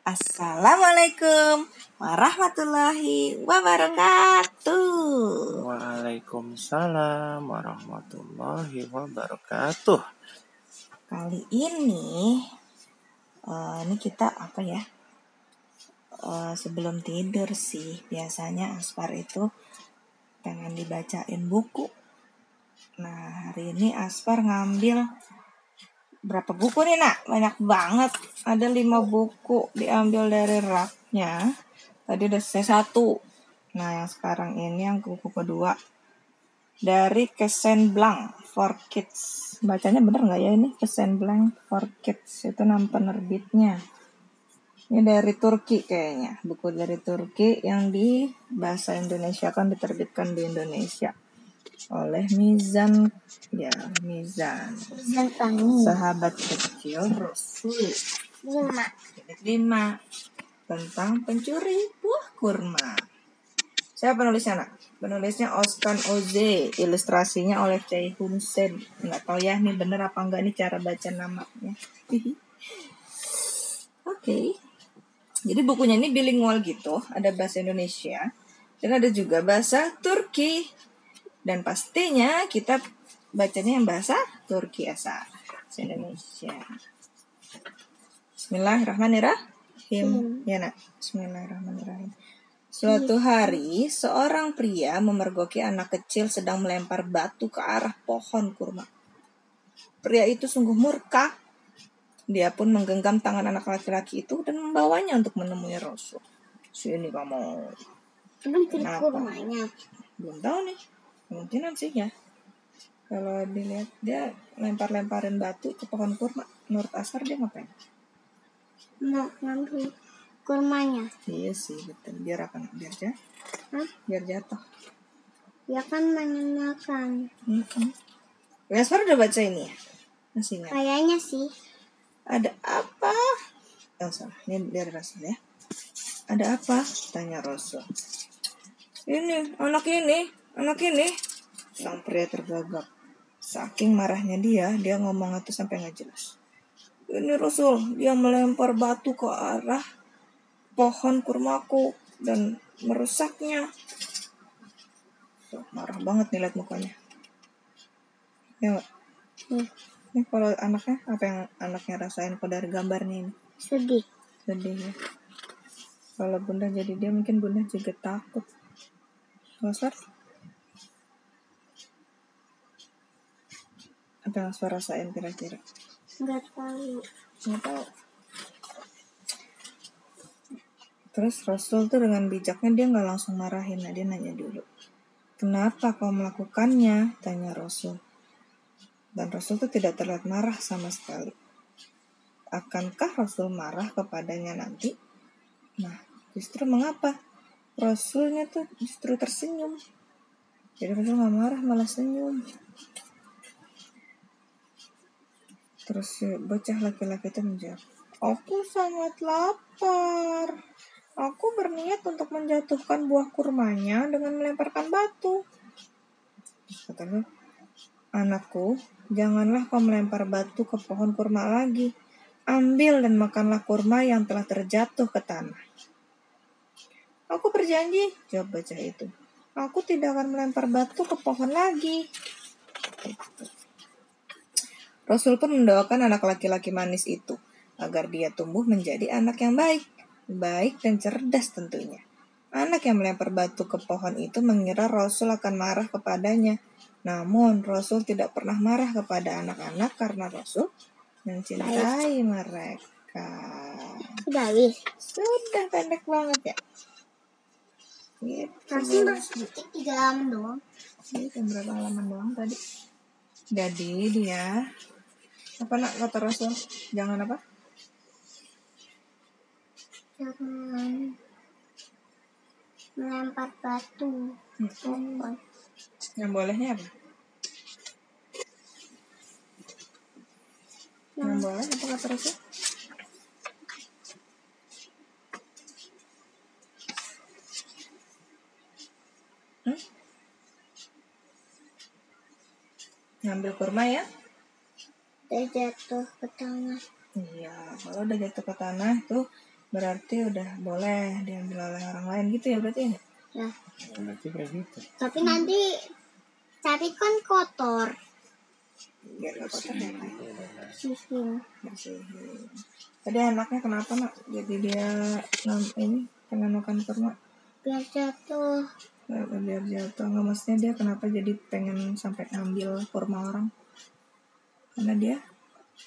Assalamualaikum warahmatullahi wabarakatuh. Waalaikumsalam warahmatullahi wabarakatuh. Kali ini, uh, ini kita apa ya? Uh, sebelum tidur sih, biasanya Aspar itu pengen dibacain buku. Nah, hari ini Aspar ngambil berapa buku nih nak? Banyak banget. Ada lima buku diambil dari raknya tadi udah selesai satu. Nah yang sekarang ini yang buku kedua. Dari Kesen Blanc for Kids. Bacanya bener nggak ya ini? Kesen Blanc for Kids. Itu nama penerbitnya. Ini dari Turki kayaknya. Buku dari Turki yang di bahasa Indonesia kan diterbitkan di Indonesia oleh Mizan. Ya Mizan. Sahabat kecil Rasul. Lima. Lima. Tentang pencuri buah kurma. Siapa penulisnya nak penulisnya Oskan Oze. Ilustrasinya oleh Choi Hun Sen. Nggak tahu ya nih bener apa enggak nih cara baca namanya. Oke. Okay. jadi bukunya ini bilingual gitu. Ada bahasa Indonesia. Dan ada juga bahasa Turki dan pastinya kita bacanya yang bahasa Turki asal Indonesia. Bismillahirrahmanirrahim. Hmm. Ya nak. Bismillahirrahmanirrahim. Suatu hari, seorang pria memergoki anak kecil sedang melempar batu ke arah pohon kurma. Pria itu sungguh murka. Dia pun menggenggam tangan anak laki-laki itu dan membawanya untuk menemui Rasul. Sini kamu. Kenapa? kurmanya? Belum tahu nih kemungkinan sih ya. Kalau dilihat dia lempar-lemparin batu ke pohon kurma. Menurut Asar dia ngapain? Mau ngambil kurmanya. Iya sih betul. Biar apa biar jatuh Hah? biar jatuh. Ya kan menyenangkan mm -hmm. Asar udah baca ini ya? Masih nggak kayaknya sih. Ada apa? Oh salah ini biar Rasul ya. Ada apa? Tanya Rasul. Ini anak ini Anak ini, sang pria tergagap. Saking marahnya dia, dia ngomong itu sampai nggak jelas. Ini Rasul, dia melempar batu ke arah pohon kurmaku dan merusaknya. Tuh, marah banget nih lihat mukanya. Ya? Hmm. Ini kalau anaknya, apa yang anaknya rasain kok dari gambarnya ini? Sedih. Sedih ya. Kalau bunda jadi dia mungkin bunda juga takut. Masar? Apa yang suara rasain kira-kira. Nggak tahu. Nggak tahu. Terus Rasul tuh dengan bijaknya dia nggak langsung marahin nah dia nanya dulu kenapa kau melakukannya? tanya Rasul. Dan Rasul tuh tidak terlihat marah sama sekali. Akankah Rasul marah kepadanya nanti? Nah justru mengapa? Rasulnya tuh justru tersenyum. Jadi Rasul nggak marah malah senyum Terus bocah laki-laki itu menjawab, Aku sangat lapar. Aku berniat untuk menjatuhkan buah kurmanya dengan melemparkan batu. Katanya, Anakku, janganlah kau melempar batu ke pohon kurma lagi. Ambil dan makanlah kurma yang telah terjatuh ke tanah. Aku berjanji, jawab bocah itu. Aku tidak akan melempar batu ke pohon lagi. Rasul pun mendoakan anak laki-laki manis itu agar dia tumbuh menjadi anak yang baik, baik dan cerdas tentunya. Anak yang melempar batu ke pohon itu mengira Rasul akan marah kepadanya. Namun Rasul tidak pernah marah kepada anak-anak karena Rasul mencintai mereka. Sudah habis. Sudah pendek banget ya. Gitu. Sedikit tiga halaman doang. Ini berapa halaman doang tadi? Jadi dia apa nak? Kata Rasul. Jangan apa? Jangan melempar batu. Hmm. yang bolehnya apa? Yang, yang boleh apa kata Rasul? Hmm? ngambil kurma ya udah jatuh ke tanah iya kalau udah jatuh ke tanah tuh berarti udah boleh diambil oleh orang lain gitu ya berarti ya Ya. Berarti kayak gitu. Tapi nanti tapi kan kotor. biar gak kotor ya Kak? Bersihin. bersihin tadi anaknya kenapa nak jadi dia nam- ini pengen makan kurma Biar jatuh. Biar- biar jatuh nggak maksudnya dia kenapa jadi pengen sampai ngambil kurma orang karena dia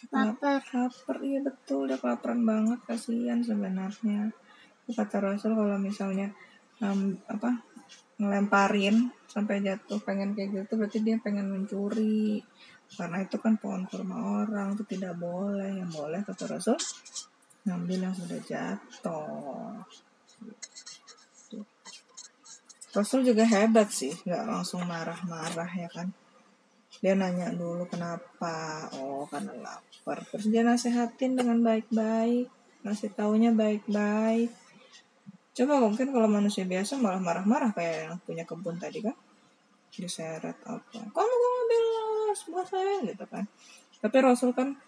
Lapar. lapar. Iya betul. Dia kelaparan banget. Kasihan sebenarnya. Kata Rasul kalau misalnya em, apa ngelemparin sampai jatuh pengen kayak gitu berarti dia pengen mencuri. Karena itu kan pohon kurma orang itu tidak boleh. Yang boleh kata Rasul ngambil yang sudah jatuh. Gitu. Rasul juga hebat sih. Nggak langsung marah-marah ya kan dia nanya dulu kenapa? Oh karena lapar. Terus dia nasehatin dengan baik-baik ngasih taunya baik-baik. Coba mungkin kalau manusia biasa malah marah-marah kayak yang punya kebun tadi kan diseret apa. Kamu kok ngambil buah saya? Gitu kan. Tapi Rasul kan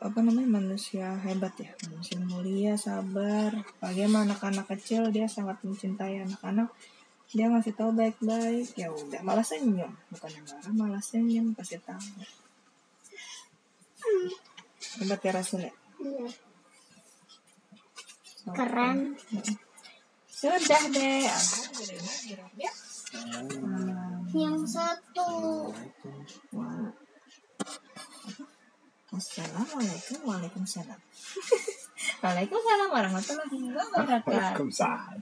apa namanya manusia hebat ya manusia mulia sabar. Bagaimana anak-anak kecil dia sangat mencintai anak-anak dia ngasih tahu baik-baik ya udah malah senyum bukan yang marah malah senyum kasih tahu hebat ya Rasul ya Iya. So, Keren. sudah deh alhamdulillah ya Hmm, Yang satu. wah. Assalamualaikum Waalaikumsalam Waalaikumsalam warahmatullahi wabarakatuh Waalaikumsalam.